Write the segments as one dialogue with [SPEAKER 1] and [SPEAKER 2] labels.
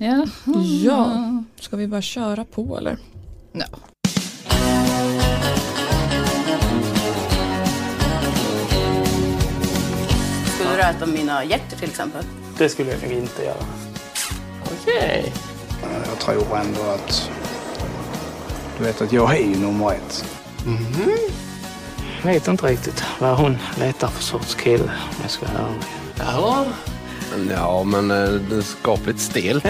[SPEAKER 1] Ja.
[SPEAKER 2] Ja, ska vi bara köra på eller?
[SPEAKER 1] ja.
[SPEAKER 3] Skulle du äta mina hjärtor till exempel?
[SPEAKER 4] Det skulle jag nog inte göra.
[SPEAKER 5] Okej.
[SPEAKER 6] Jag tror ändå att... Du vet att jag är ju nummer ett.
[SPEAKER 5] Jag vet inte riktigt vad hon letar för sorts kille om jag ska vara ärlig.
[SPEAKER 7] Ja, ja men eh, det är skapligt stelt.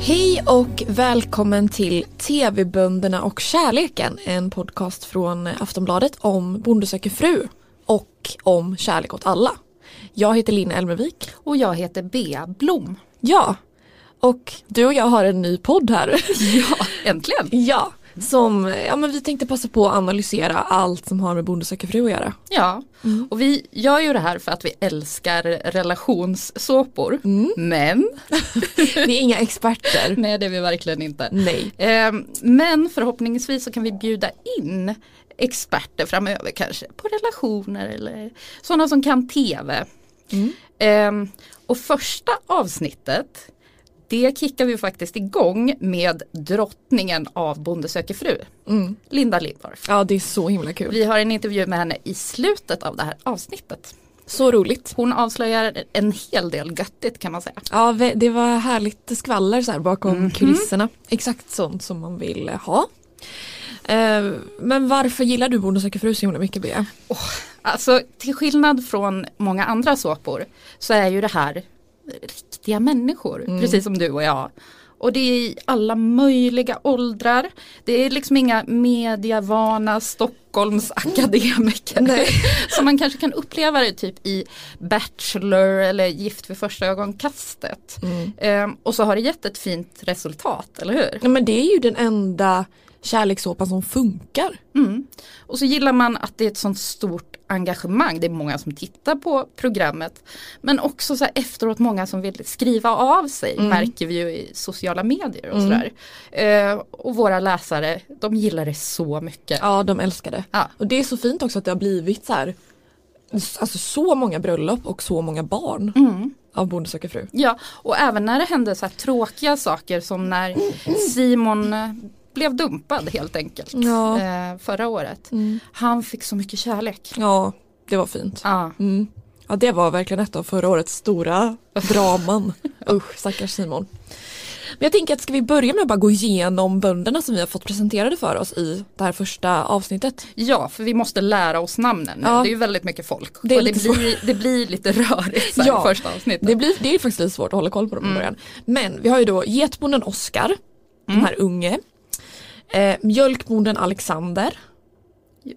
[SPEAKER 2] Hej och välkommen till TV-bönderna och kärleken, en podcast från Aftonbladet om Bonde söker fru och om kärlek åt alla. Jag heter Linn Elmervik.
[SPEAKER 1] Och jag heter Bea Blom.
[SPEAKER 2] Ja, och du och jag har en ny podd här.
[SPEAKER 1] Ja, äntligen.
[SPEAKER 2] ja, som ja, men vi tänkte passa på att analysera allt som har med Bonde söker fru att göra.
[SPEAKER 1] Ja, och vi gör ju det här för att vi älskar relationssåpor. Men,
[SPEAKER 2] Vi är inga experter.
[SPEAKER 1] nej det är vi verkligen inte.
[SPEAKER 2] Nej.
[SPEAKER 1] Eh, Men förhoppningsvis så kan vi bjuda in experter framöver kanske på relationer eller sådana som kan tv. Eh, Och första avsnittet det kickar vi faktiskt igång med drottningen av Bonde söker fru, Linda Lindorff.
[SPEAKER 2] Ja, det är så himla kul.
[SPEAKER 1] Vi har en intervju med henne i slutet av det här avsnittet.
[SPEAKER 2] Så roligt.
[SPEAKER 1] Hon avslöjar en hel del göttigt kan man säga.
[SPEAKER 2] Ja, det var härligt skvaller så här bakom kulisserna. Exakt sånt som man vill ha. Eh, men varför gillar du Bonde söker fru så himla mycket Bea?
[SPEAKER 1] Alltså till skillnad från många andra såpor så är ju det här riktiga människor, precis som du och jag. Och det är i alla möjliga åldrar. Det är liksom inga mediavana Stockholms akademiker. som man kanske kan uppleva det typ i Bachelor eller Gift vid första ögonkastet. Ehm, och så har det gett ett fint resultat, eller hur?
[SPEAKER 2] Ja, men det är ju den enda kärlekssåpan som funkar.
[SPEAKER 1] Mm. Och så gillar man att det är ett sånt stort engagemang. Det är många som tittar på programmet. Men också så här efteråt många som vill skriva av sig. Märker vi ju i sociala medier och sådär. Eh, och våra läsare, de gillar det så mycket.
[SPEAKER 2] Ja, de älskar det.
[SPEAKER 1] Ja.
[SPEAKER 2] Och det är så fint också att det har blivit så här Alltså så många bröllop och så många barn av Bonde söker fru.
[SPEAKER 1] Ja, och även när det hände så här tråkiga saker som när Simon eh, blev dumpad helt enkelt
[SPEAKER 2] Ja.
[SPEAKER 1] eh, förra året. Han fick så mycket kärlek.
[SPEAKER 2] Ja, det var fint.
[SPEAKER 1] Ja.
[SPEAKER 2] Mm. Ja, det var verkligen ett av förra årets stora draman. Usch, stackars Simon. Men jag tänker att ska vi börja med att bara gå igenom bönderna som vi har fått presenterade för oss i det här första avsnittet.
[SPEAKER 1] Ja, för vi måste lära oss namnen nu.
[SPEAKER 2] Ja.
[SPEAKER 1] Det är ju väldigt mycket folk.
[SPEAKER 2] Det
[SPEAKER 1] och det, blir, det blir lite rörigt
[SPEAKER 2] Ja.
[SPEAKER 1] i första avsnittet.
[SPEAKER 2] Det, blir, det är faktiskt lite svårt att hålla koll på dem i början. Men vi har ju då getbonden Oskar, den här unge. Eh, mjölkbonden Alexander.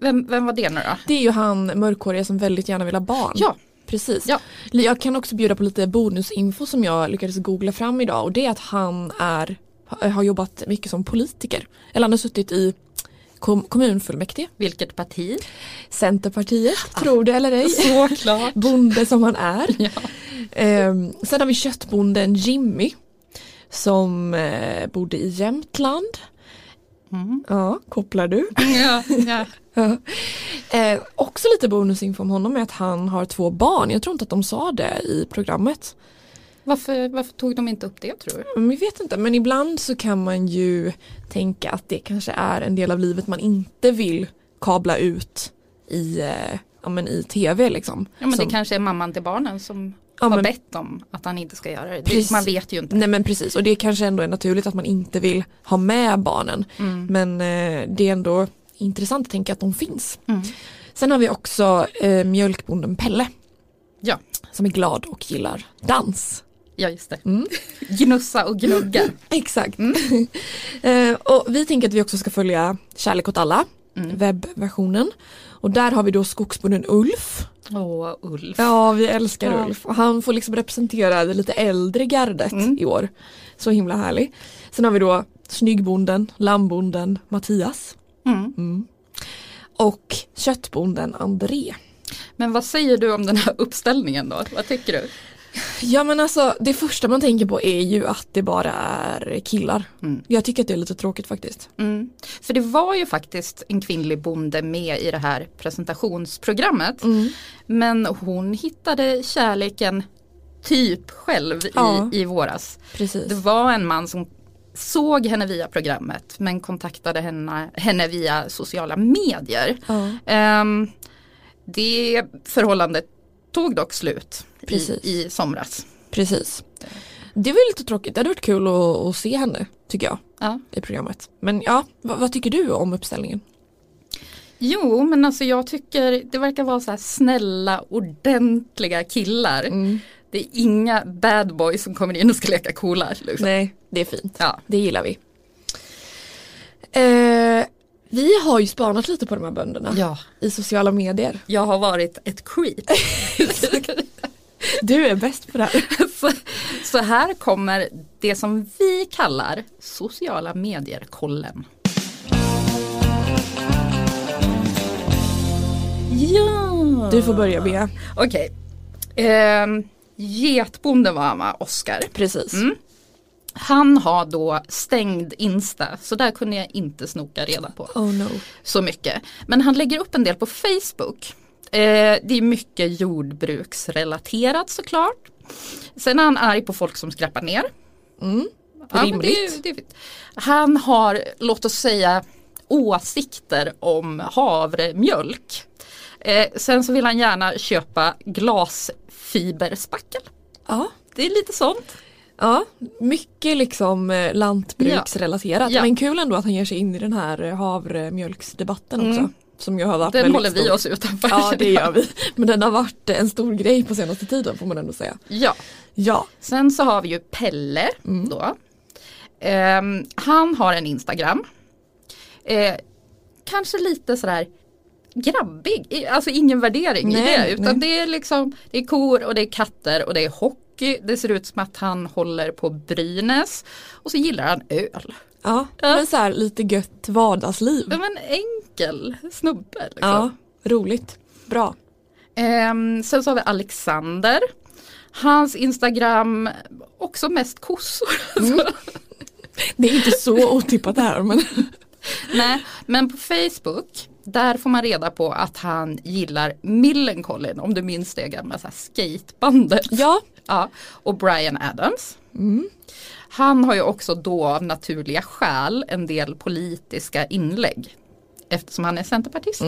[SPEAKER 1] Vem, vem var det nu då?
[SPEAKER 2] Det är ju han mörkhåriga som väldigt gärna vill ha barn.
[SPEAKER 1] Ja.
[SPEAKER 2] Precis.
[SPEAKER 1] Ja.
[SPEAKER 2] Jag kan också bjuda på lite bonusinfo som jag lyckades googla fram idag och det är att han är, har jobbat mycket som politiker. Eller han har suttit i kom, kommunfullmäktige,
[SPEAKER 1] Vilket parti?
[SPEAKER 2] Centerpartiet, tror det eller ej.
[SPEAKER 1] Såklart.
[SPEAKER 2] Bonde som han är.
[SPEAKER 1] Ja.
[SPEAKER 2] Ehm, sen har vi köttbonden Jimmy som eh, bodde i Jämtland. Ja, kopplar du?
[SPEAKER 1] Ja, ja.
[SPEAKER 2] Ja. Eh, också lite bonusinfo om honom är att han har två barn. Jag tror inte att de sa det i programmet.
[SPEAKER 1] Varför, varför tog de inte upp det tror du?
[SPEAKER 2] Men vi vet inte, men ibland så kan man ju tänka att det kanske är en del av livet man inte vill kabla ut i, eh, ja, men i tv liksom.
[SPEAKER 1] Ja, men
[SPEAKER 2] Som-
[SPEAKER 1] det kanske är mamman till barnen som
[SPEAKER 2] Ja,
[SPEAKER 1] har
[SPEAKER 2] men-
[SPEAKER 1] bett om att han inte ska göra det.
[SPEAKER 2] Precis.
[SPEAKER 1] Man vet ju inte.
[SPEAKER 2] Nej men precis och det kanske ändå är naturligt att man inte vill ha med barnen.
[SPEAKER 1] Mm.
[SPEAKER 2] Men eh, det är ändå intressant att tänka att de finns. Sen har vi också eh, mjölkbonden Pelle
[SPEAKER 1] Ja,
[SPEAKER 2] som är glad och gillar dans.
[SPEAKER 1] ja just det. Gnussa och gnugga.
[SPEAKER 2] Exakt. eh, och vi tänker att vi också ska följa Kärlek åt alla, webbversionen. Och där har vi då skogsbonden Ulf.
[SPEAKER 1] Åh, Ulf.
[SPEAKER 2] Ja, vi älskar
[SPEAKER 1] Ja.
[SPEAKER 2] Ulf. Och han får liksom representera det lite äldre gardet i år. Så himla härlig. Sen har vi då snyggbonden, lammbonden Mattias.
[SPEAKER 1] Mm.
[SPEAKER 2] Och köttbonden André.
[SPEAKER 1] Men vad säger du om den här uppställningen då? Vad tycker du?
[SPEAKER 2] Ja men alltså det första man tänker på är ju att det bara är killar. Jag tycker att det är lite tråkigt faktiskt.
[SPEAKER 1] Mm. För det var ju faktiskt en kvinnlig bonde med i det här presentationsprogrammet.
[SPEAKER 2] Mm.
[SPEAKER 1] Men hon hittade kärleken typ själv
[SPEAKER 2] Ja.
[SPEAKER 1] i, i våras.
[SPEAKER 2] Precis.
[SPEAKER 1] Det var en man som såg henne via programmet men kontaktade henne, henne via sociala medier.
[SPEAKER 2] Ja.
[SPEAKER 1] Ehm, det förhållandet tog dock slut i, i somras.
[SPEAKER 2] Precis. Det var lite tråkigt, det hade varit kul att, att se henne tycker jag
[SPEAKER 1] Ja.
[SPEAKER 2] i programmet. Men ja, vad, vad tycker du om uppställningen?
[SPEAKER 1] Jo men alltså jag tycker det verkar vara så här snälla ordentliga killar. Det är inga bad boys som kommer in och ska leka coola. Liksom.
[SPEAKER 2] Nej, det är fint.
[SPEAKER 1] Ja.
[SPEAKER 2] Det gillar vi. Eh, vi har ju spanat lite på de här bönderna
[SPEAKER 1] ja,
[SPEAKER 2] i sociala medier.
[SPEAKER 1] jag har varit ett creep.
[SPEAKER 2] Du är bäst på det här.
[SPEAKER 1] så, så här kommer det som vi kallar sociala medier-kollen. Ja!
[SPEAKER 2] Du får börja Bea.
[SPEAKER 1] Okej. Ehm, getbonden var va, Oskar.
[SPEAKER 2] Precis.
[SPEAKER 1] Han har då stängd Insta så där kunde jag inte snoka reda på
[SPEAKER 2] Oh no.
[SPEAKER 1] så mycket. Men han lägger upp en del på Facebook. Eh, det är mycket jordbruksrelaterat såklart. Sen är han arg på folk som skräpar ner.
[SPEAKER 2] Mm.
[SPEAKER 1] men
[SPEAKER 2] Rimligt.
[SPEAKER 1] det är- det han har, låt oss säga, åsikter om havremjölk. Eh, sen så vill han gärna köpa glasfiberspackel.
[SPEAKER 2] Ja.
[SPEAKER 1] Det är lite sånt.
[SPEAKER 2] Ja, mycket liksom eh, lantbruksrelaterat.
[SPEAKER 1] Ja.
[SPEAKER 2] Men kul ändå att han ger sig in i den här eh, havremjölksdebatten
[SPEAKER 1] Mm.
[SPEAKER 2] också. Som ju har varit
[SPEAKER 1] Den håller vi
[SPEAKER 2] stor.
[SPEAKER 1] oss utanför.
[SPEAKER 2] Ja det gör vi. Men den har varit en stor grej på senaste tiden får man ändå säga.
[SPEAKER 1] Ja,
[SPEAKER 2] Ja.
[SPEAKER 1] sen så har vi ju Pelle då. Ehm, han har en Instagram. Eh, kanske lite sådär grabbig, I- alltså ingen värdering i
[SPEAKER 2] Nej,
[SPEAKER 1] det. Utan
[SPEAKER 2] nej.
[SPEAKER 1] det är liksom, det är kor och det är katter och det är hockey. Det ser ut som att han håller på Brynäs. Och så gillar han öl.
[SPEAKER 2] Ja,
[SPEAKER 1] Ja.
[SPEAKER 2] men så här lite gött vardagsliv.
[SPEAKER 1] Ja, men enkel snubbe. Liksom.
[SPEAKER 2] Ja, roligt. Bra.
[SPEAKER 1] Ehm, sen så har vi Alexander. Hans Instagram, också mest kossor. Alltså.
[SPEAKER 2] Det är inte så otippat det här men
[SPEAKER 1] Nej, men på Facebook, där får man reda på att han gillar Millencolin, om du minns det gamla så här skatebandet.
[SPEAKER 2] ja,
[SPEAKER 1] Ja, och Brian Adams. Han har ju också då av naturliga skäl en del politiska inlägg. Eftersom han är centerpartist.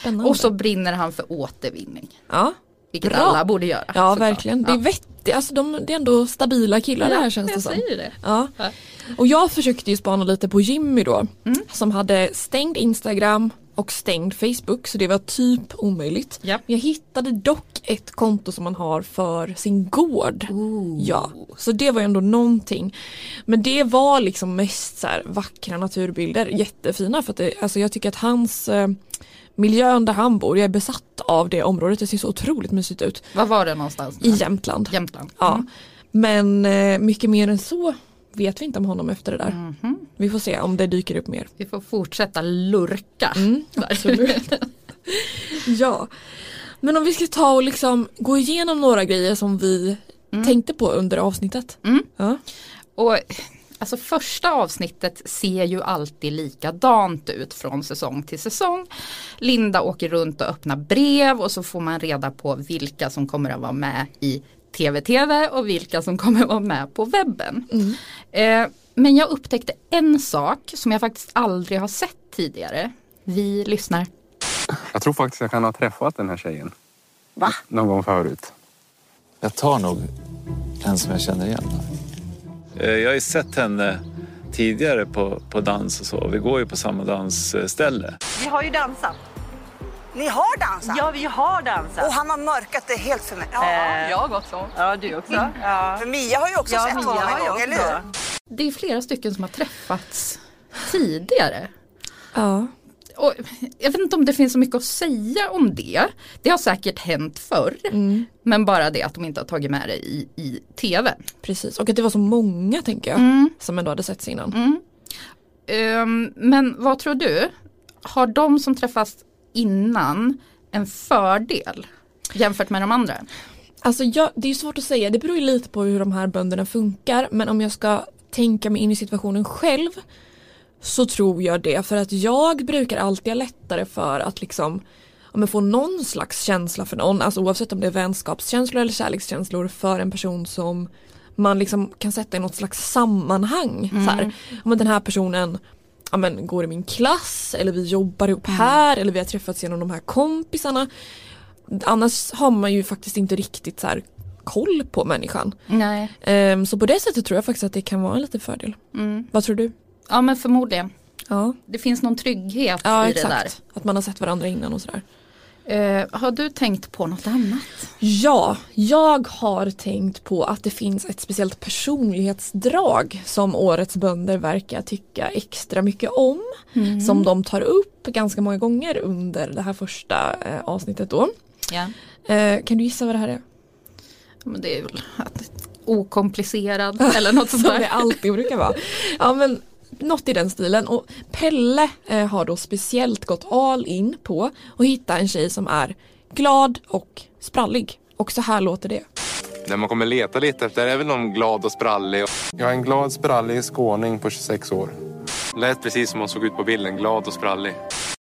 [SPEAKER 2] spännande.
[SPEAKER 1] Och så brinner han för återvinning.
[SPEAKER 2] ja,
[SPEAKER 1] Vilket
[SPEAKER 2] Bra.
[SPEAKER 1] alla borde göra.
[SPEAKER 2] ja verkligen. Det är
[SPEAKER 1] Ja.
[SPEAKER 2] Vettigt, alltså de, det är ändå stabila killar det här känns det
[SPEAKER 1] jag
[SPEAKER 2] som.
[SPEAKER 1] säger det.
[SPEAKER 2] Ja.
[SPEAKER 1] Ja.
[SPEAKER 2] Och jag försökte ju spana lite på Jimmy då.
[SPEAKER 1] Mm.
[SPEAKER 2] Som hade stängd Instagram och stängd Facebook så det var typ omöjligt.
[SPEAKER 1] Ja.
[SPEAKER 2] Men jag hittade dock ett konto som man har för sin gård. Ja, så det var ändå någonting. Men det var liksom mest så vackra naturbilder, jättefina för att det, alltså jag tycker att hans eh, miljön där han bor, jag är besatt av det området, det ser så otroligt mysigt ut.
[SPEAKER 1] Var var det någonstans?
[SPEAKER 2] I Jämtland.
[SPEAKER 1] Jämtland.
[SPEAKER 2] Ja.
[SPEAKER 1] Mm.
[SPEAKER 2] Men eh, mycket mer än så vet vi inte om honom efter det där.
[SPEAKER 1] Mhm.
[SPEAKER 2] Vi får se om det dyker upp mer.
[SPEAKER 1] Vi får fortsätta lurka.
[SPEAKER 2] Mm, absolut. Ja. Men om vi ska ta och liksom gå igenom några grejer som vi tänkte på under avsnittet.
[SPEAKER 1] Mm.
[SPEAKER 2] Ja.
[SPEAKER 1] Och alltså första avsnittet ser ju alltid likadant ut från säsong till säsong. Linda åker runt och öppnar brev och så får man reda på vilka som kommer att vara med i TV-TV och vilka som kommer att vara med på webben. Eh, men jag upptäckte en sak som jag faktiskt aldrig har sett tidigare. Vi lyssnar.
[SPEAKER 4] Jag tror faktiskt jag kan ha träffat den här tjejen.
[SPEAKER 3] Va?
[SPEAKER 4] Någon gång förut.
[SPEAKER 8] Jag tar nog en som jag känner igen.
[SPEAKER 9] Eh, Jag har ju sett henne tidigare på, på dans och så. Vi går ju på samma dansställe.
[SPEAKER 10] Vi har ju dansat.
[SPEAKER 11] Ni har dansat?
[SPEAKER 10] Ja, vi har dansat.
[SPEAKER 11] Och han har mörkat det helt för mig.
[SPEAKER 10] Eh,
[SPEAKER 1] Jag också.
[SPEAKER 10] Ja, du också. Ja.
[SPEAKER 11] För Mia har ju också
[SPEAKER 10] Ja,
[SPEAKER 11] sett
[SPEAKER 10] Mia
[SPEAKER 11] honom
[SPEAKER 10] har
[SPEAKER 11] en gång, eller hur?
[SPEAKER 1] Det är flera stycken som har träffats tidigare.
[SPEAKER 2] Ja.
[SPEAKER 1] Och jag vet inte om det finns så mycket att säga om det. Det har säkert hänt förr. Men bara det att de inte har tagit med det i, i tv.
[SPEAKER 2] Precis, och att det var så många tänker jag
[SPEAKER 1] Mm.
[SPEAKER 2] som ändå hade setts innan.
[SPEAKER 1] Ehm, men vad tror du? Har de som träffas innan en fördel jämfört med de andra?
[SPEAKER 2] Alltså jag, det är svårt att säga, det beror ju lite på hur de här bönderna funkar men om jag ska tänka mig in i situationen själv så tror jag det för att jag brukar alltid ha lättare för att liksom ja, få någon slags känsla för någon, alltså oavsett om det är vänskapskänslor eller kärlekskänslor för en person som man liksom kan sätta i något slags sammanhang. Så här. Ja, men den här personen ja, men, går i min klass eller vi jobbar ihop här eller vi har träffats genom de här kompisarna. Annars har man ju faktiskt inte riktigt så här koll på människan.
[SPEAKER 1] Nej.
[SPEAKER 2] Ehm, så på det sättet tror jag faktiskt att det kan vara en liten fördel.
[SPEAKER 1] Mm.
[SPEAKER 2] Vad tror du?
[SPEAKER 1] Ja men förmodligen.
[SPEAKER 2] Ja,
[SPEAKER 1] Det finns någon trygghet
[SPEAKER 2] ja
[SPEAKER 1] i det där.
[SPEAKER 2] exakt. Att man har sett varandra innan och sådär.
[SPEAKER 1] Eh, har du tänkt på något annat?
[SPEAKER 2] Ja, jag har tänkt på att det finns ett speciellt personlighetsdrag som årets bönder verkar tycka extra mycket om. Som de tar upp ganska många gånger under det här första eh, avsnittet då.
[SPEAKER 1] Ja.
[SPEAKER 2] Eh, kan du gissa vad det här är?
[SPEAKER 1] Men det är väl okomplicerad eller något sånt
[SPEAKER 2] Som det
[SPEAKER 1] där.
[SPEAKER 2] alltid brukar vara. Ja men något i den stilen och Pelle eh, har då speciellt gått all in på att hitta en tjej som är glad och sprallig. Och så här låter det.
[SPEAKER 4] Det man kommer leta lite efter är väl någon glad och sprallig. Jag är en glad sprallig skåning på 26 år. Lät precis som hon såg ut på bilden, glad och sprallig.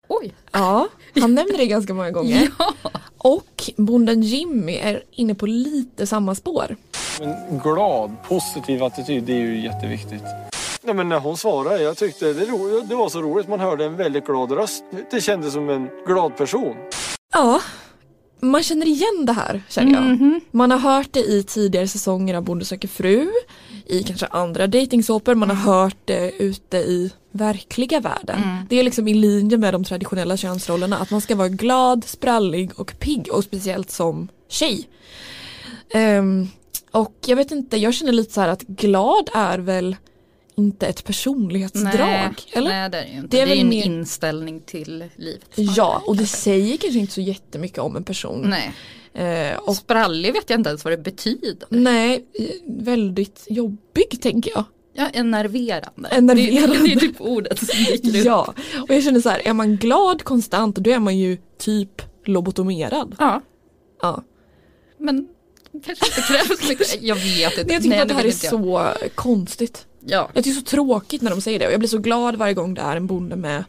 [SPEAKER 1] Oj.
[SPEAKER 2] Ja, han nämner det ganska många gånger. Och bonden Jimmy är inne på lite samma spår.
[SPEAKER 12] En glad, positiv attityd, det är ju jätteviktigt. Nej, men när hon svarade, jag tyckte det, ro, det var så roligt. Man hörde en väldigt glad röst. Det kändes som en glad person.
[SPEAKER 2] Ja, man känner igen det här känner jag. Man har hört det i tidigare säsonger av Bonde söker fru, i kanske andra dejtingsåpor, man har hört det ute i verkliga världen. Det är liksom i linje med de traditionella könsrollerna att man ska vara glad, sprallig och pigg och speciellt som tjej. Ehm, och jag vet inte, jag känner lite så här att glad är väl inte ett personlighetsdrag,
[SPEAKER 1] Nej,
[SPEAKER 2] eller?
[SPEAKER 1] nej det är det ju inte.
[SPEAKER 2] Det
[SPEAKER 1] Det
[SPEAKER 2] är
[SPEAKER 1] är,
[SPEAKER 2] väl
[SPEAKER 1] en
[SPEAKER 2] mer-
[SPEAKER 1] inställning till livet.
[SPEAKER 2] Ja, och det säger kanske inte så jättemycket om en person.
[SPEAKER 1] Nej.
[SPEAKER 2] Eh, och
[SPEAKER 1] Sprallig vet jag inte ens vad det betyder.
[SPEAKER 2] Nej, eh, väldigt jobbig tänker jag.
[SPEAKER 1] Ja, enerverande.
[SPEAKER 2] Enerverande.
[SPEAKER 1] Det, det är typ ordet som dyker upp.
[SPEAKER 2] Ja, och jag känner så här, är man glad konstant då är man ju typ lobotomerad.
[SPEAKER 1] Ja,
[SPEAKER 2] Ja.
[SPEAKER 1] men kanske inte krävs mycket. Jag vet inte.
[SPEAKER 2] Jag tycker
[SPEAKER 1] Nej,
[SPEAKER 2] att det här är
[SPEAKER 1] jag.
[SPEAKER 2] så konstigt.
[SPEAKER 1] Ja.
[SPEAKER 2] Jag tycker det är så tråkigt när de säger det och jag blir så glad varje gång det är en bonde med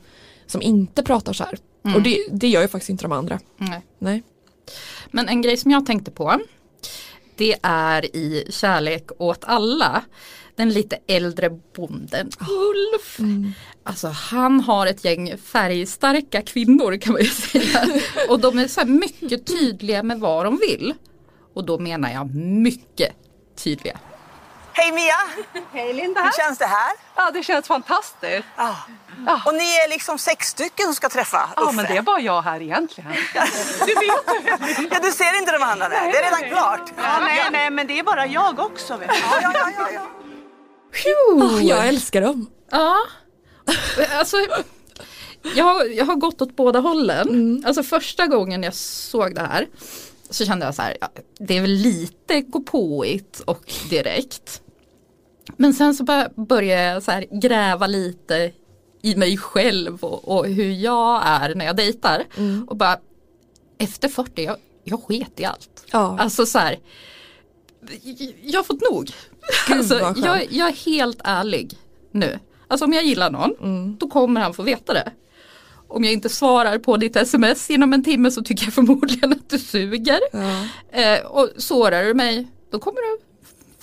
[SPEAKER 2] som inte pratar så här.
[SPEAKER 1] Mm.
[SPEAKER 2] Och det, det gör ju faktiskt inte de andra.
[SPEAKER 1] Nej.
[SPEAKER 2] Nej.
[SPEAKER 1] Men en grej som jag tänkte på det är i Kärlek åt alla den lite äldre bonden Ulf. Alltså han har ett gäng färgstarka kvinnor kan man ju säga. Och de är så mycket tydliga med vad de vill. Och då menar jag mycket tydliga.
[SPEAKER 11] Hej Mia!
[SPEAKER 10] Hej Linda!
[SPEAKER 11] Hur känns det här?
[SPEAKER 10] Ja, det känns fantastiskt.
[SPEAKER 11] Ja. Och ni är liksom sex stycken som ska träffa Uffe?
[SPEAKER 10] Ja, men det är bara jag här egentligen.
[SPEAKER 11] Du vet Ja, du ser inte de andra där. Det är redan klart.
[SPEAKER 10] Ja, nej, nej, men det är bara jag också. Vet du.
[SPEAKER 11] Ja, ja, ja, ja, ja.
[SPEAKER 2] Ah, jag älskar dem.
[SPEAKER 1] Ja, alltså jag, har- jag har gått åt båda hållen. Alltså första gången jag såg det här så kände jag så här, ja, det är väl lite gåpåigt och direkt. Men sen så bör- började jag så gräva lite i mig själv och, och hur jag är när jag dejtar. Och bara efter 40, jag, jag sket i allt.
[SPEAKER 2] Ja.
[SPEAKER 1] Alltså så här, jag har fått nog.
[SPEAKER 2] Gud,
[SPEAKER 1] alltså, jag, jag är helt ärlig nu. Alltså om jag gillar någon,
[SPEAKER 2] Mm.
[SPEAKER 1] då kommer han få veta det. Om jag inte svarar på ditt sms inom en timme så tycker jag förmodligen att du suger.
[SPEAKER 2] Ja.
[SPEAKER 1] Eh, och sårar du mig, då kommer du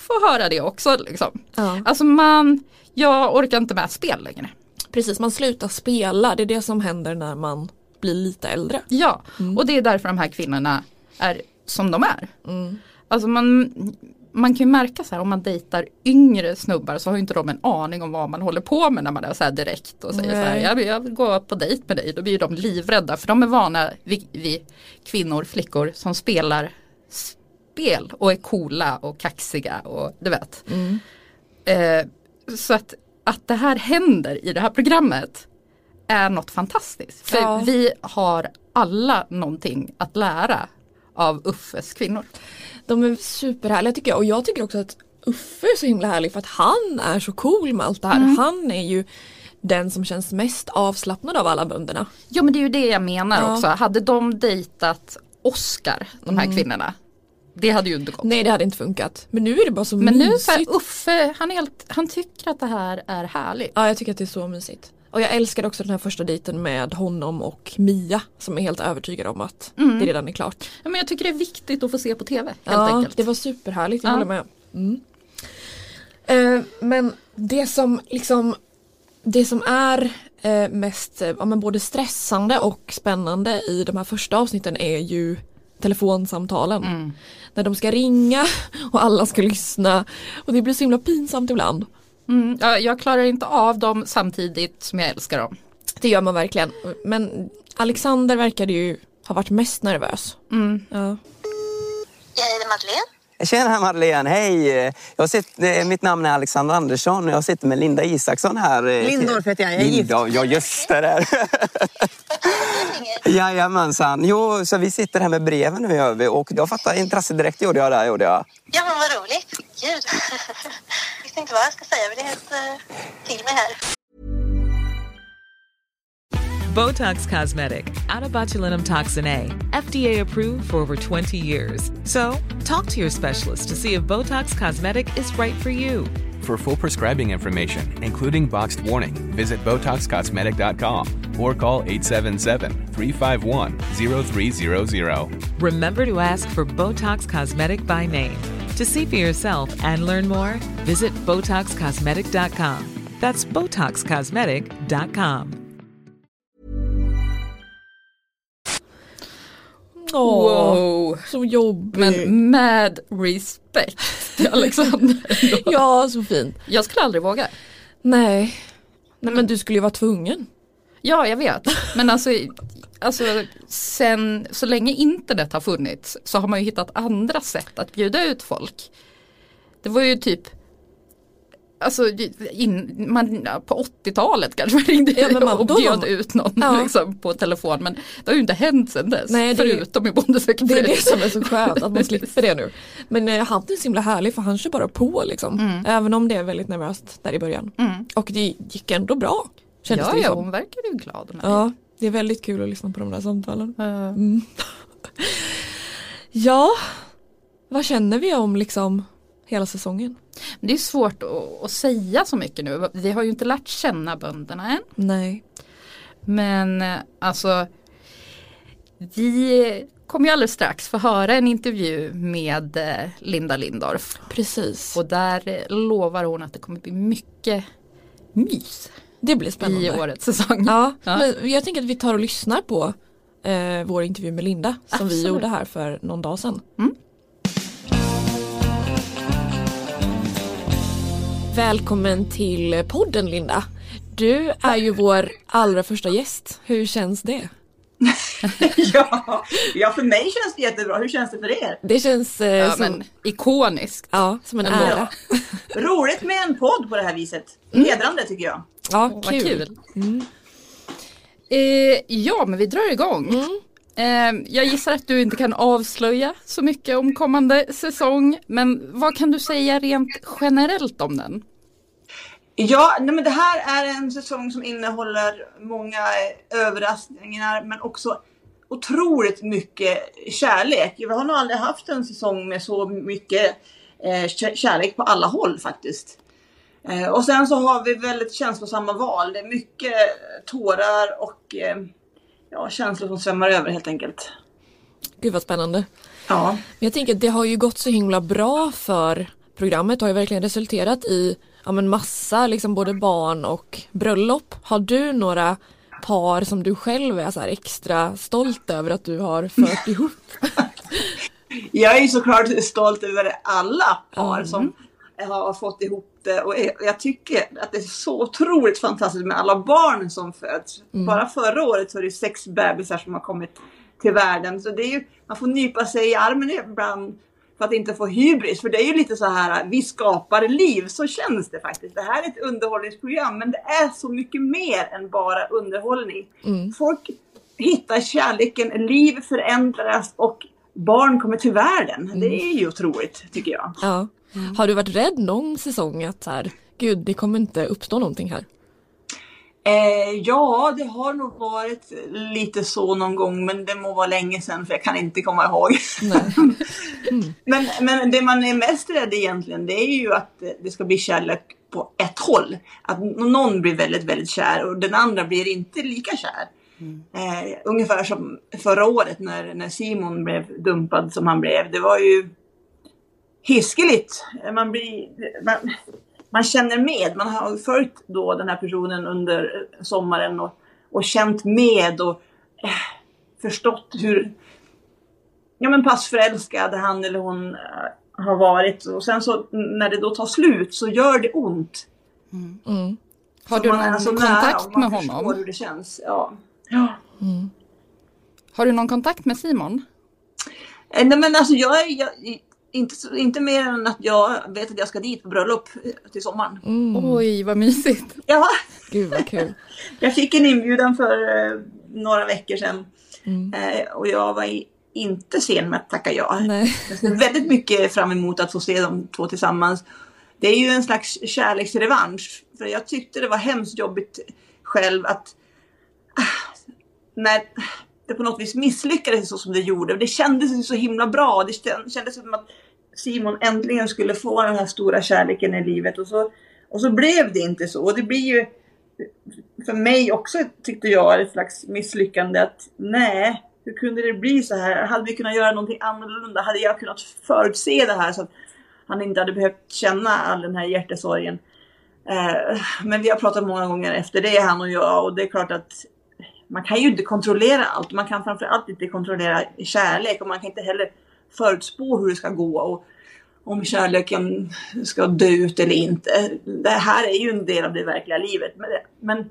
[SPEAKER 1] få höra det också. Liksom.
[SPEAKER 2] Ja.
[SPEAKER 1] Alltså man, jag orkar inte med spel längre.
[SPEAKER 2] Precis, man slutar spela. Det är det som händer när man blir lite äldre.
[SPEAKER 1] Ja, och det är därför de här kvinnorna är som de är. Alltså man, man kan ju märka så här om man dejtar yngre snubbar så har inte de en aning om vad man håller på med när man är så här direkt och säger så här,
[SPEAKER 2] Nej.
[SPEAKER 1] jag, vill- jag vill gå på dejt med dig. Då blir de livrädda för de är vana vid, vid kvinnor, flickor som spelar spel och är coola och kaxiga och du vet. Eh, så att, att det här händer i det här programmet är något fantastiskt. För
[SPEAKER 2] Ja.
[SPEAKER 1] vi har alla någonting att lära av Uffes kvinnor.
[SPEAKER 2] De är superhärliga tycker jag och jag tycker också att Uffe är så himla härlig för att han är så cool med allt det här. Han är ju den som känns mest avslappnad av alla bönderna.
[SPEAKER 1] Ja men det är ju det jag menar
[SPEAKER 2] Ja.
[SPEAKER 1] också. Hade de dejtat Oscar, de här kvinnorna, Det hade ju inte gått.
[SPEAKER 2] Nej det hade inte funkat. Men nu är det bara så
[SPEAKER 1] Men nu
[SPEAKER 2] mysigt.
[SPEAKER 1] så här, Uffe, han, är helt, han tycker att det här är härligt.
[SPEAKER 2] Ja jag tycker att det är så mysigt. Och jag älskade också den här första dejten med honom och Mia som är helt övertygad om att
[SPEAKER 1] Mm.
[SPEAKER 2] det redan är klart.
[SPEAKER 1] Ja, men jag tycker det är viktigt att få se på tv helt
[SPEAKER 2] ja,
[SPEAKER 1] enkelt.
[SPEAKER 2] det var superhärligt, jag
[SPEAKER 1] Ja.
[SPEAKER 2] håller med. Mm. Eh, men det som liksom det som är eh, mest eh, ja, men både stressande och spännande i de här första avsnitten är ju telefonsamtalen.
[SPEAKER 1] Mm.
[SPEAKER 2] När de ska ringa och alla ska lyssna och det blir så himla pinsamt ibland.
[SPEAKER 1] Mm, ja, jag klarar inte av dem samtidigt som jag älskar dem.
[SPEAKER 2] Det gör man verkligen. Men Alexander verkade ju ha varit mest nervös.
[SPEAKER 1] Mm.
[SPEAKER 2] Ja.
[SPEAKER 13] Jag heter Madeleine.
[SPEAKER 14] Tjena Madeleine, hej! Jag sitter, eh, mitt namn är Alexander Andersson och jag sitter med Linda Isaksson här. eh,
[SPEAKER 11] Lindorff heter jag, jag är gift.
[SPEAKER 14] Ja just det där. Jajamensan. Jo, så vi sitter här med breven nu gör vi och jag fattade intresse direkt gjorde jag där gjorde jag.
[SPEAKER 13] Ja, men vad roligt. Gud. Visste inte vad jag ska säga. Jag vill helt uh, till mig här.
[SPEAKER 15] Botox Cosmetic, out of botulinum toxin A, FDA approved for over 20 years. So, talk to your specialist to see if Botox Cosmetic is right for you.
[SPEAKER 16] For full prescribing information, including boxed warning, visit BotoxCosmetic.com or call 877-351-0300.
[SPEAKER 15] Remember to ask for Botox Cosmetic by name. To see for yourself and learn more, visit BotoxCosmetic.com. That's BotoxCosmetic.com.
[SPEAKER 2] Åh,
[SPEAKER 1] Wow.
[SPEAKER 2] så jobbigt.
[SPEAKER 1] Men med respekt till Alexander.
[SPEAKER 2] ja, så fint.
[SPEAKER 1] Jag skulle aldrig våga.
[SPEAKER 2] Nej. Nej men du skulle ju vara tvungen.
[SPEAKER 1] Ja, jag vet. Men alltså, alltså sen så länge internet har funnits så har man ju hittat andra sätt att bjuda ut folk. Det var ju typ Alltså in, man, på 80-talet kanske man ringde
[SPEAKER 2] Ja, men man-
[SPEAKER 1] och bjöd
[SPEAKER 2] man-
[SPEAKER 1] ut någon
[SPEAKER 2] Ja.
[SPEAKER 1] liksom, på telefon men det har ju inte hänt sedan dess.
[SPEAKER 2] Nej, är-
[SPEAKER 1] förutom i Bonde
[SPEAKER 2] Det är det som är så skönt att man slipper det nu. Men eh, han är så himla härlig för han kör bara på liksom. Även om det är väldigt nervöst där i början.
[SPEAKER 1] Mm.
[SPEAKER 2] Och det gick ändå bra. Kändes
[SPEAKER 1] Ja,
[SPEAKER 2] det
[SPEAKER 1] ja, hon verkar ju glad. med
[SPEAKER 2] Ja, det är väldigt kul att lyssna på de där samtalen. Mm. ja, vad känner vi om liksom hela säsongen?
[SPEAKER 1] Det är svårt att, att säga så mycket nu. Vi har ju inte lärt känna bönderna än.
[SPEAKER 2] Nej.
[SPEAKER 1] Men eh, alltså vi kommer ju alldeles strax få höra en intervju med eh, Linda Lindorff.
[SPEAKER 2] Precis.
[SPEAKER 1] Och där eh, lovar hon att det kommer bli mycket mys
[SPEAKER 2] Det blir spännande.
[SPEAKER 1] i årets säsong.
[SPEAKER 2] Ja,
[SPEAKER 1] Ja.
[SPEAKER 2] men jag tänker att vi tar och lyssnar på eh, vår intervju med Linda som vi
[SPEAKER 1] Absolut.
[SPEAKER 2] gjorde här för någon dag sedan.
[SPEAKER 1] Mm.
[SPEAKER 2] Välkommen till podden Linda. Du är ju vår allra första gäst. Hur känns det?
[SPEAKER 11] Ja, ja, för mig känns det jättebra. Hur känns det för er?
[SPEAKER 2] Det känns eh,
[SPEAKER 1] Ja,
[SPEAKER 2] som,
[SPEAKER 1] men ikoniskt.
[SPEAKER 2] ja, som en ära.
[SPEAKER 11] Roligt med en podd på det här viset. Hedrande tycker jag.
[SPEAKER 2] Ja,
[SPEAKER 1] Vad
[SPEAKER 2] kul.
[SPEAKER 1] kul. Eh, ja, men vi drar igång. Eh, jag gissar att du inte kan avslöja så mycket om kommande säsong. Men vad kan du säga rent generellt om den?
[SPEAKER 11] Ja, nej, men det här är en säsong som innehåller många eh, överraskningar men också otroligt mycket kärlek. Vi har nog aldrig haft en säsong med så mycket eh, kä- kärlek på alla håll faktiskt. Eh, och sen så har vi väldigt känslosamma val. Det är mycket tårar och eh, ja, känslor som svämmar över helt enkelt.
[SPEAKER 2] Gud vad spännande.
[SPEAKER 11] Ja.
[SPEAKER 2] Men jag tänker att det har ju gått så himla bra för programmet. Har ju verkligen resulterat i ja, men massa liksom både barn och bröllop. Har du några par som du själv är så extra stolt över att du har fört ihop?
[SPEAKER 11] Jag är ju såklart stolt över alla par
[SPEAKER 2] Mm.
[SPEAKER 11] som har fått ihop det och jag- jag tycker att det är så otroligt fantastiskt med alla barn som föds.
[SPEAKER 2] Mm.
[SPEAKER 11] Bara förra året så är det sex bebisar som har kommit till världen. Så det är ju, man får nypa sig i armen ibland för att inte få hybris. För det är ju lite så här, vi skapar liv, så känns det faktiskt. Det här är ett underhållningsprogram men det är så mycket mer än bara underhållning.
[SPEAKER 2] Mm.
[SPEAKER 11] Folk hittar kärleken, liv förändras och barn kommer till världen. Det är ju otroligt tycker jag.
[SPEAKER 2] Ja. Har du varit rädd någon säsong att så här, gud det kommer inte uppstå någonting här?
[SPEAKER 11] Eh, ja, det har nog varit lite så någon gång men det må vara länge sedan för jag kan inte komma ihåg. Men, men det man är mest rädd egentligen det är ju att det ska bli kärlek på ett håll. Att någon blir väldigt, väldigt kär och den andra blir inte lika kär. Eh, ungefär som förra året när, när Simon blev dumpad som han blev. Det var ju hiskeligt. Man, blir, man, man känner med. Man har följt då den här personen under sommaren och, och känt med och eh, förstått hur ja, men passförälskad han eller hon eh, har varit. Och sen så när det då tar slut så gör det ont.
[SPEAKER 2] Mm.
[SPEAKER 1] Har
[SPEAKER 11] Så
[SPEAKER 1] du någon
[SPEAKER 11] är så nära
[SPEAKER 1] kontakt
[SPEAKER 11] man
[SPEAKER 1] med
[SPEAKER 11] förstår
[SPEAKER 1] honom?
[SPEAKER 11] hur det känns. Ja. Ja.
[SPEAKER 1] Har du någon kontakt med Simon?
[SPEAKER 11] Eh, Nej men alltså jag jag, inte, inte mer än att jag vet att jag ska dit på bröllop till sommaren.
[SPEAKER 1] Oj, vad mysigt.
[SPEAKER 11] Ja.
[SPEAKER 2] Gud vad kul.
[SPEAKER 11] Jag fick en inbjudan för eh, några veckor sedan.
[SPEAKER 2] Mm.
[SPEAKER 11] Eh, och jag var i, inte sen med att tacka ja.
[SPEAKER 2] Nej.
[SPEAKER 11] Jag ser väldigt mycket fram emot att få se de två tillsammans. Det är ju en slags kärleksrevansch. För jag tyckte det var hemskt jobbigt själv att ah, när det på något vis misslyckades så som det gjorde. Det kändes så himla bra. Det kändes som att Simon äntligen skulle få den här stora kärleken i livet. Och så, och så blev det inte så. Och det blir ju för mig också tyckte jag ett slags misslyckande att nej, hur kunde det bli så här? Hade vi kunnat göra någonting annorlunda? Hade jag kunnat förutse det här så att han inte hade behövt känna all den här hjärtesorgen? Eh, men vi har pratat många gånger efter det, han och jag, och det är klart att man kan ju inte kontrollera allt. Man kan framförallt inte kontrollera kärlek och man kan inte heller förutspå hur det ska gå och om kärleken ska dö ut eller inte. Det här är ju en del av det verkliga livet. Men, men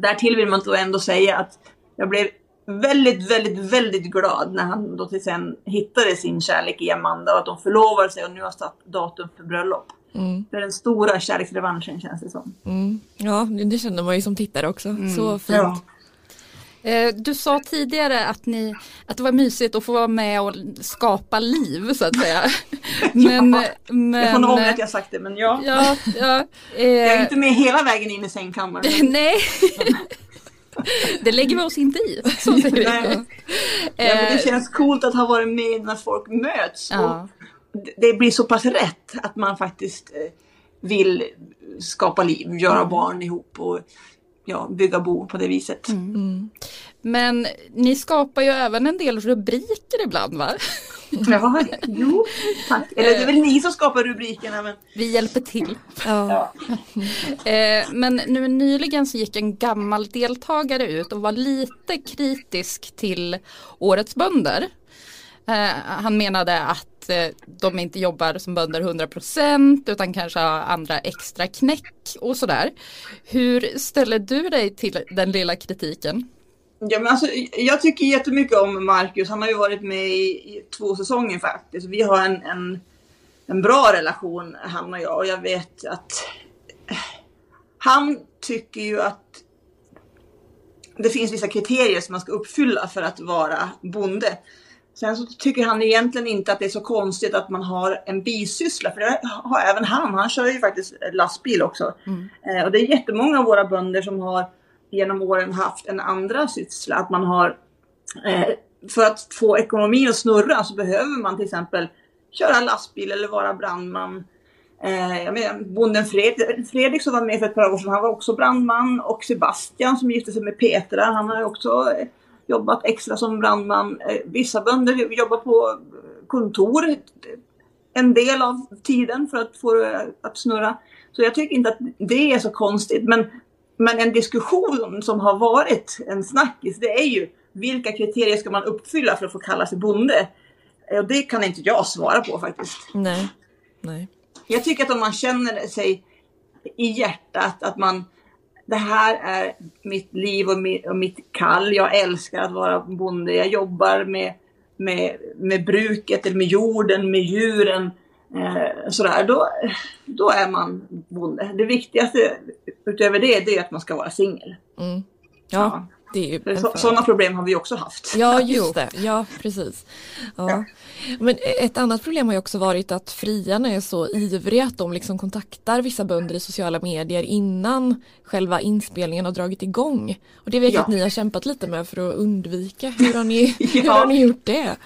[SPEAKER 11] därtill vill man då ändå säga att jag blev väldigt, väldigt, väldigt glad när han då till sen hittade sin kärlek i Amanda och att de förlovade sig och nu har satt datum för bröllop.
[SPEAKER 2] Mm.
[SPEAKER 11] Det är den stora kärleksrevanschen känns det som.
[SPEAKER 2] Mm. Ja, det, känner man ju som tittare också. Så fint.
[SPEAKER 11] Ja.
[SPEAKER 1] Eh, Du sa tidigare att, ni, att det var mysigt att få vara med och skapa liv så att säga. Men, men,
[SPEAKER 11] jag får nog ångra att jag sagt det men ja.
[SPEAKER 1] Ja, ja, eh,
[SPEAKER 11] Jag är inte med hela vägen in i sängkammaren.
[SPEAKER 1] Nej, det lägger vi oss inte i. Så säger vi.
[SPEAKER 11] Nej. Ja, men det känns coolt att ha varit med när folk möts.
[SPEAKER 1] Ja.
[SPEAKER 11] Och det- blir så pass rätt att man faktiskt eh, vill skapa liv, göra barn ihop och ja, bygga bo på det viset.
[SPEAKER 1] Men ni skapar ju även en del rubriker ibland va?
[SPEAKER 11] Ja, jo, tack. Eller det är väl ni som skapar rubrikerna men
[SPEAKER 1] Vi hjälper till.
[SPEAKER 2] Ja.
[SPEAKER 1] Eh, men nu nyligen så gick en gammal deltagare ut och var lite kritisk till årets bönder. Eh, han menade att eh, de inte jobbar som bönder 100% utan kanske har andra extra knäck och sådär. Hur ställer du dig till den lilla kritiken?
[SPEAKER 11] Ja, men alltså, jag tycker jättemycket om Marcus. Han har ju varit med i, i två säsonger faktiskt. Vi har en, en, en bra relation han och jag. Och jag vet att eh, han tycker ju att det finns vissa kriterier som man ska uppfylla för att vara bonde. Sen så tycker han egentligen inte att det är så konstigt att man har en bisyssla. För det har även han. Han kör ju faktiskt lastbil också. Eh, och det är jättemånga av våra bönder som har genom åren haft en andra syssla. Att man har, eh, för att få ekonomin att snurra så behöver man till exempel köra lastbil eller vara brandman. Eh, jag menar, bonden Fred, Fredrik som var med för ett par år sedan, han var också brandman. Och Sebastian som gifte sig med Petra, han har också jobbat extra som brandman. Eh, vissa bönder jobbar på kontor en del av tiden för att få det att snurra. Så jag tycker inte att det är så konstigt. Men, men en diskussion som har varit en snackis, det är ju vilka kriterier ska man uppfylla för att få kalla sig bonde? Eh, Och det kan inte jag svara på faktiskt.
[SPEAKER 2] Nej. Nej.
[SPEAKER 11] Jag tycker att om man känner sig i hjärtat att man det här är mitt liv och mitt, kall. Jag älskar att vara bonde. Jag jobbar med, med, med bruket, eller med jorden, med djuren. Eh, sådär. Då, då är man bonde. Det viktigaste utöver det, det är att man ska vara singel.
[SPEAKER 2] Mm. Ja, det fördel.
[SPEAKER 11] sådana problem har vi också haft.
[SPEAKER 2] Ja, just det. Ja, precis. Ja. Men ett annat problem har ju också varit att friarna är så ivriga att de liksom kontaktar vissa bönder i sociala medier innan själva inspelningen har dragit igång. Och det vet jag
[SPEAKER 11] Ja.
[SPEAKER 2] att ni har kämpat lite med för att undvika. Hur har ni, hur har ni gjort det?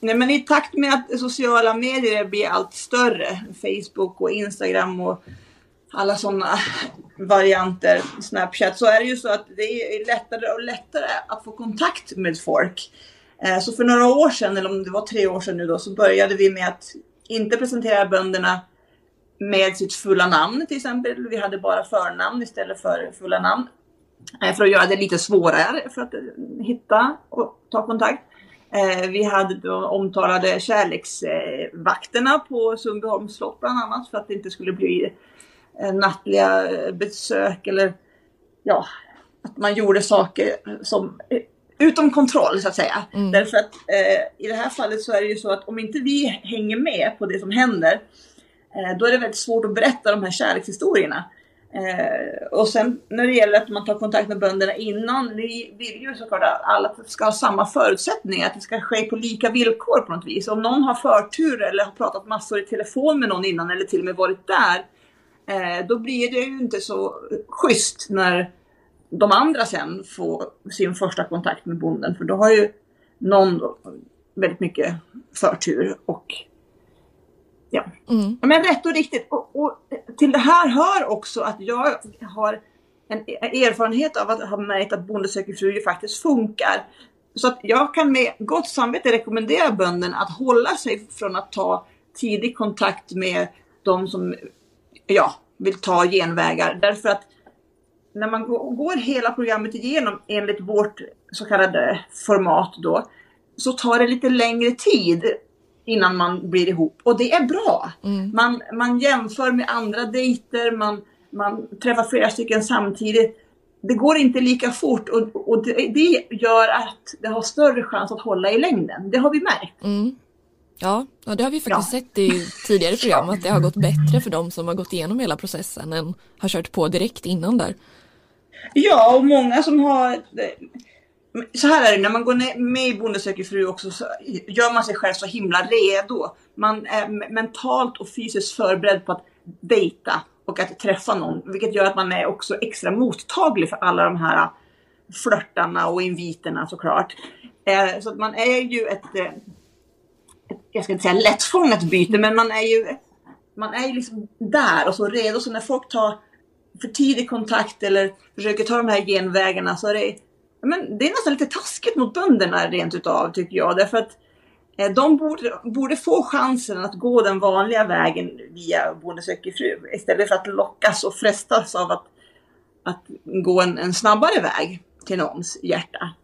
[SPEAKER 11] Nej, men i takt med att sociala medier blir allt större, Facebook och Instagram och alla sådana varianter, Snapchat, så är det ju så att det är lättare och lättare att få kontakt med folk. Eh, så för några år sedan, eller om det var tre år sedan nu då, så började vi med att inte presentera bönderna med sitt fulla namn till exempel. Vi hade bara förnamn istället för fulla namn. Eh, för att göra det lite svårare för att eh, hitta och ta kontakt. Vi hade de omtalade kärleksvakterna på Sundbyholms slott bland annat för att det inte skulle bli nattliga eh, besök eller ja, att man gjorde saker som eh, utom kontroll så att säga. Därför att eh, i det här fallet så är det ju så att om inte vi hänger med på det som händer eh, då är det väldigt svårt att berätta de här kärlekshistorierna. Eh, och sen när det gäller att man tar kontakt med bönderna innan, vi vill ju såklart att alla ska ha samma förutsättningar, att det ska ske på lika villkor på något vis. Om någon har förtur eller har pratat massor i telefon med någon innan eller till och med varit där, eh, då blir det ju inte så schysst när de andra sen får sin första kontakt med bonden, för då har ju någon väldigt mycket förtur och ja. Men rätt och riktigt. Och, och till det här hör också att jag har en erfarenhet av att ha märkt att Bonde söker fru faktiskt funkar. Så att jag kan med gott samvete rekommendera bönderna att hålla sig från att ta tidig kontakt med de som ja, vill ta genvägar. Därför att när man gå- går hela programmet igenom enligt vårt så kallade format då, så tar det lite längre tid innan man blir ihop. Och det är bra. Man, man jämför med andra dejter, man, man träffar flera stycken samtidigt. Det går inte lika fort och, och det, det gör att det har större chans att hålla i längden. Det har vi märkt.
[SPEAKER 2] Mm. Ja, ja, det har vi faktiskt sett i tidigare program att det har gått bättre för de som har gått igenom hela processen än har kört på direkt innan där.
[SPEAKER 11] Ja, och många som har... Så här är det, när man går med i Bonde söker fru också så gör man sig själv så himla redo. Man är me- mentalt och fysiskt förberedd på att dejta och att träffa någon. Vilket gör att man är också extra mottaglig för alla de här flörtarna och inviterna såklart. Eh, Så att man är ju ett, eh, ett jag ska inte säga lättfångat byte, men man är ju man är ju liksom där och så redo. Så när folk tar för tidig kontakt eller försöker ta de här genvägarna så är det, men det är nästan lite taskigt mot bönderna rent utav tycker jag. Därför att eh, de borde, borde få chansen att gå den vanliga vägen via Bonde söker fru istället för att lockas och frestas av att, att gå en, en snabbare väg till någons hjärta.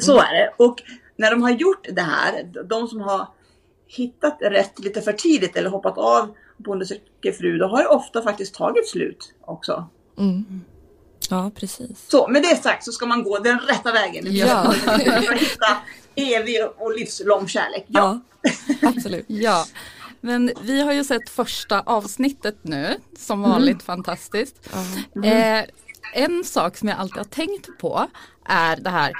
[SPEAKER 11] Så är det. Och när de har gjort det här, de som har hittat rätt lite för tidigt eller hoppat av Bonde söker fru, då har det ofta faktiskt tagit slut också.
[SPEAKER 2] Mm. Ja, precis.
[SPEAKER 11] Så med det sagt så ska man gå den rätta vägen.
[SPEAKER 2] Ja.
[SPEAKER 11] För att hitta evig och livslång kärlek. Ja.
[SPEAKER 2] absolut.
[SPEAKER 1] Ja, men vi har ju sett första avsnittet nu, som
[SPEAKER 11] Mm.
[SPEAKER 1] vanligt fantastiskt. Eh, en sak som jag alltid har tänkt på är det här,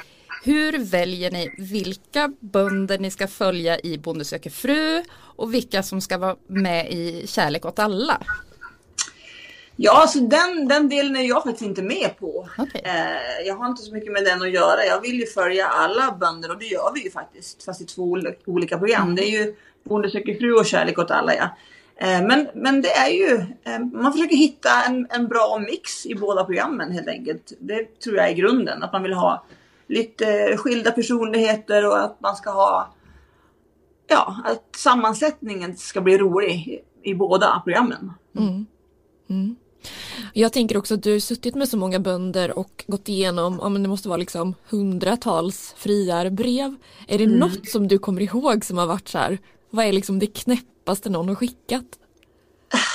[SPEAKER 1] hur väljer ni vilka bönder ni ska följa i Bonde söker fru och vilka som ska vara med i Kärlek åt alla?
[SPEAKER 11] Ja, alltså den, den delen är jag faktiskt inte med på. Eh, jag har inte så mycket med den att göra. Jag vill ju följa alla bönder och det gör vi ju faktiskt. Fast i två ol- olika program. Det är ju Bonde söker fru och Kärlek åt alla ja. Eh, men, men det är ju, eh, man försöker hitta en, en bra mix i båda programmen helt enkelt. Det tror jag är grunden. Att man vill ha lite skilda personligheter och att man ska ha Ja, att sammansättningen ska bli rolig i, i båda programmen.
[SPEAKER 2] Mm. Mm. Jag tänker också att du har suttit med så många bönder och gått igenom, ja men det måste vara liksom hundratals friarbrev. Är det
[SPEAKER 11] Mm.
[SPEAKER 2] något som du kommer ihåg som har varit så här, vad är liksom det knäppaste någon har skickat?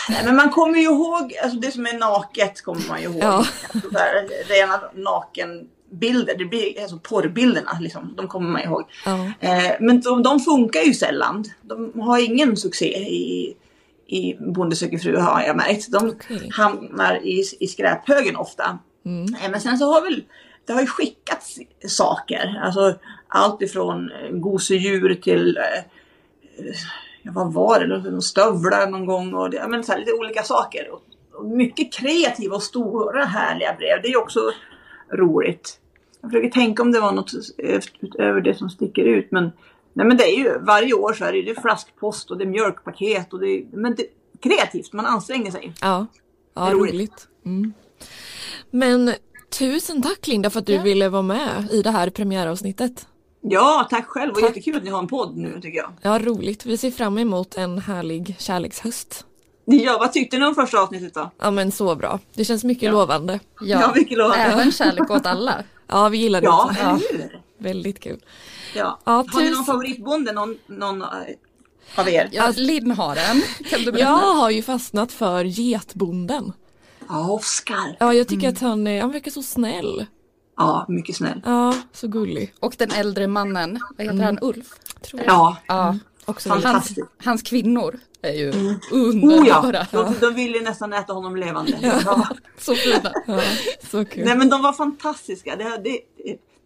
[SPEAKER 11] Nej, men man kommer ju ihåg, alltså det som är naket kommer man ju ihåg.
[SPEAKER 2] Ja.
[SPEAKER 11] Alltså, så här, rena nakenbilder, det blir alltså porrbilderna liksom, de kommer man ihåg.
[SPEAKER 2] Ja.
[SPEAKER 11] Eh, men de, de funkar ju sällan. De har ingen succé i, i Bonde söker fru har jag märkt. De hamnar i, i skräphögen ofta. Eh, men sen så har väl, det har ju skickats saker. Alltså allt ifrån gosedjur till eh, vad var det, någon stövlar någon gång och det, men så här, lite olika saker. Och, och mycket kreativa och stora härliga brev. Det är ju också roligt. Jag försöker tänka om det var något utöver det som sticker ut men Nej men det är ju, varje år så är det det är flaskpost och det är mjölkpaket och det är, men det, kreativt, man anstränger sig.
[SPEAKER 2] Ja, ja
[SPEAKER 11] roligt.
[SPEAKER 2] roligt. Mm. Men tusen tack Linda för att du ville vara med i det här premiäravsnittet.
[SPEAKER 11] Ja, tack själv och jättekul att ni har en podd nu tycker jag.
[SPEAKER 2] Ja, roligt. Vi ser fram emot en härlig kärlekshöst.
[SPEAKER 11] Ja, vad tyckte ni om första avsnittet då?
[SPEAKER 2] Ja men så bra. Det känns mycket lovande.
[SPEAKER 11] Ja, mycket lovande.
[SPEAKER 1] Även kärlek åt alla.
[SPEAKER 2] Ja vi gillar det
[SPEAKER 11] Ja,
[SPEAKER 2] också.
[SPEAKER 11] eller hur?
[SPEAKER 2] Väldigt kul.
[SPEAKER 11] Ja.
[SPEAKER 2] Ja,
[SPEAKER 11] Har ni någon
[SPEAKER 2] tusen-
[SPEAKER 11] favoritbonde, någon, någon eh, av er?
[SPEAKER 1] Ja, Linn har en. Kan du berätta?
[SPEAKER 2] Jag har ju fastnat för getbonden.
[SPEAKER 11] Ja, Oskar.
[SPEAKER 2] Ja jag tycker att han, är, han verkar så snäll.
[SPEAKER 11] Ja, mycket snäll.
[SPEAKER 2] Ja, så gullig.
[SPEAKER 1] Och den äldre mannen, vad heter
[SPEAKER 2] Mm.
[SPEAKER 1] han, Ulf?
[SPEAKER 2] Tror jag.
[SPEAKER 11] Ja.
[SPEAKER 1] ja.
[SPEAKER 2] Också
[SPEAKER 1] hans,
[SPEAKER 11] fantastiskt.
[SPEAKER 1] hans kvinnor är ju
[SPEAKER 11] Oh
[SPEAKER 1] underbara.
[SPEAKER 11] ja, de, de ville nästan äta honom levande. Ja.
[SPEAKER 1] Så fina.
[SPEAKER 2] Ja, så kul.
[SPEAKER 11] Nej men de var fantastiska. Det, det,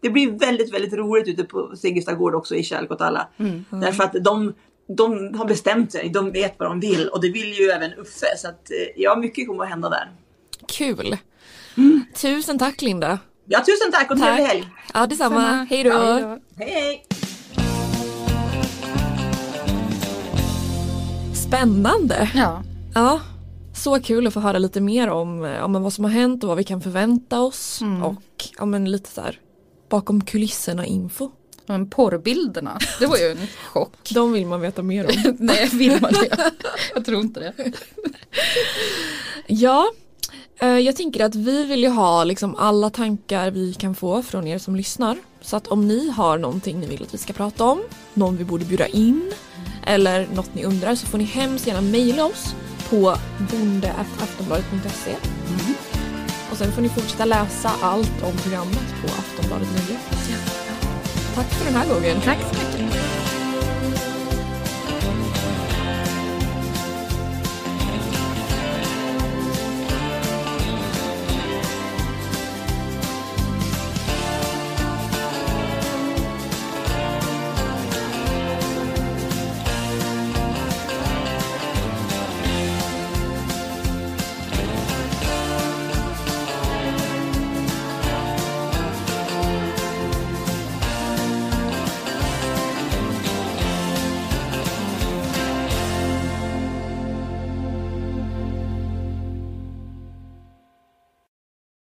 [SPEAKER 11] det blir väldigt, väldigt roligt ute på Siggesta gård också i Kärlek åt alla.
[SPEAKER 1] Mm.
[SPEAKER 11] Därför att de, de har bestämt sig, de vet vad de vill och det vill ju även Uffe. Så att, eh, ja, mycket kommer att hända där.
[SPEAKER 2] Kul. Tusen tack Linda.
[SPEAKER 11] Ja, tusen tack och trevlig helg!
[SPEAKER 2] Ja detsamma.
[SPEAKER 1] Samma.
[SPEAKER 2] Hej då.
[SPEAKER 1] Då.
[SPEAKER 11] Hej hej!
[SPEAKER 2] Spännande.
[SPEAKER 1] Ja.
[SPEAKER 2] Ja, så kul att få höra lite mer om eh, men vad som har hänt och vad vi kan förvänta oss.
[SPEAKER 1] Mm.
[SPEAKER 2] Och ja, men lite så här bakom kulisserna info.
[SPEAKER 1] Men porrbilderna, det var ju en chock.
[SPEAKER 2] De vill man veta mer om.
[SPEAKER 1] Nej, vill man det? Jag tror inte det.
[SPEAKER 2] Ja, eh, jag tänker att vi vill ju ha liksom alla tankar vi kan få från er som lyssnar. Så att om ni har någonting ni vill att vi ska prata om, någon vi borde bjuda in eller något ni undrar så får ni hemskt gärna mejla oss på bonde.aftonbladet.se Och sen får ni fortsätta läsa allt om programmet på Aftonbladet Nyheter. Tack för den här gången.
[SPEAKER 1] Tack så mycket.